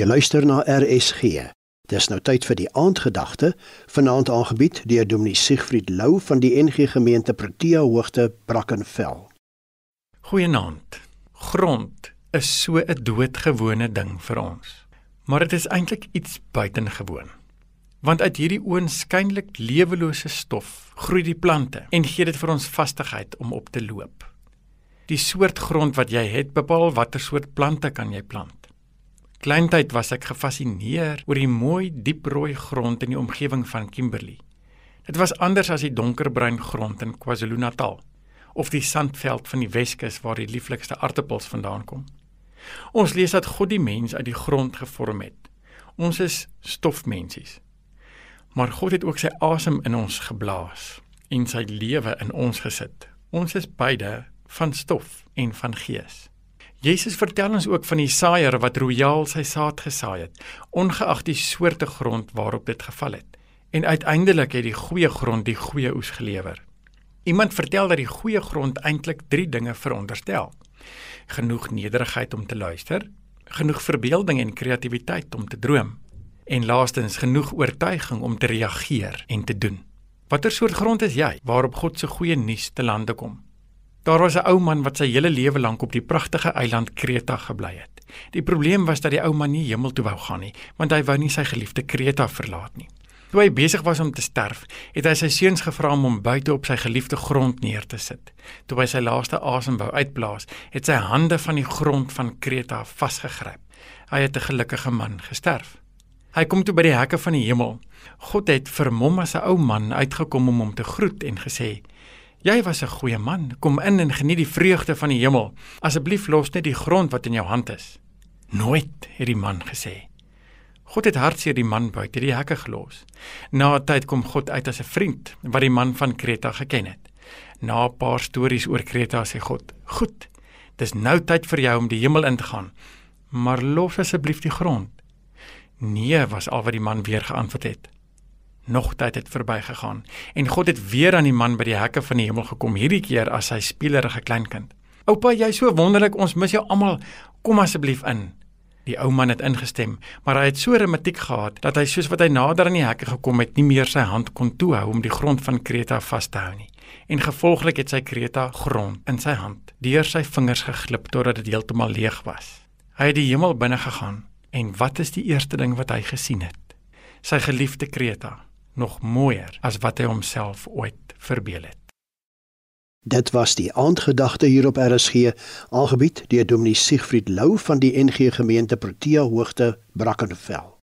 Jy luister na RSG. Dis nou tyd vir die aandgedagte, vanaand aangebied deur Dominee Siegfried Lou van die NG Gemeente Protea Hoogte Brackenfell. Goeienaand. Grond is so 'n doodgewone ding vir ons. Maar dit is eintlik iets buitengewoon. Want uit hierdie oënskynlik lewelose stof groei die plante en gee dit vir ons vastigheid om op te loop. Die soort grond wat jy het bepaal watter soort plante kan jy plant. Kleintyd was ek gefassineer oor die mooi dieprooi grond in die omgewing van Kimberley. Dit was anders as die donkerbruin grond in KwaZulu-Natal of die sandveld van die Weskus waar die lieflikste aartappels vandaan kom. Ons lees dat God die mens uit die grond gevorm het. Ons is stofmensies. Maar God het ook sy asem in ons geblaas en sy lewe in ons gesit. Ons is beide van stof en van gees. Jesus vertel ons ook van die saaier wat royaal sy saad gesaai het, ongeag die soorte grond waarop dit geval het. En uiteindelik het die goeie grond die goeie oes gelewer. Iemand vertel dat die goeie grond eintlik 3 dinge veronderstel: genoeg nederigheid om te luister, genoeg verbeelding en kreatiwiteit om te droom, en laastens genoeg oortuiging om te reageer en te doen. Watter soort grond is jy waarop God se goeie nuus te lande kom? Daar was 'n ou man wat sy hele lewe lank op die pragtige eiland Kreta gebly het. Die probleem was dat die ou man nie hemel toe wou gaan nie, want hy wou nie sy geliefde Kreta verlaat nie. Toe hy besig was om te sterf, het hy sy seuns gevra om hom buite op sy geliefde grond neer te sit. Toe hy sy laaste asem wou uitblaas, het sy hande van die grond van Kreta vasgegryp. Hy het 'n gelukkige man gesterf. Hy kom toe by die hekke van die hemel. God het vir hom as 'n ou man uitgekom om hom te groet en gesê: Jy was 'n goeie man. Kom in en geniet die vreugde van die hemel. Asseblief los net die grond wat in jou hand is. Nooit, het die man gesê. God het hartseer die man buite die hekke gelos. Na 'n tyd kom God uit as 'n vriend wat die man van Kreta geken het. Na 'n paar stories oor Kreta sê God: "Goed. Dis nou tyd vir jou om die hemel in te gaan. Maar los asseblief die grond." Nee, was al wat die man weer geantwoord het. Nog tyd het verbygegaan en God het weer aan die man by die hekke van die hemel gekom, hierdie keer as sy speelerige kleinkind. "Oupa, jy's so wonderlik, ons mis jou almal. Kom asseblief in." Die ou man het ingestem, maar hy het so rematiek gehad dat hy soos wat hy nader aan die hekke gekom het, nie meer sy hand kon toehou om die grond van Kreta vas te hou nie. En gevolglik het sy Kreta grond in sy hand deur sy vingers geglip totdat dit heeltemal leeg was. Hy het die hemel binne gegaan en wat is die eerste ding wat hy gesien het? Sy geliefde Kreta nog mooier as wat hy homself ooit verbeel het. Dit was die aandgedagte hier op RSG, aangebied deur Dominee Siegfried Lou van die NG Gemeente Protea Hoogte Brackenfell.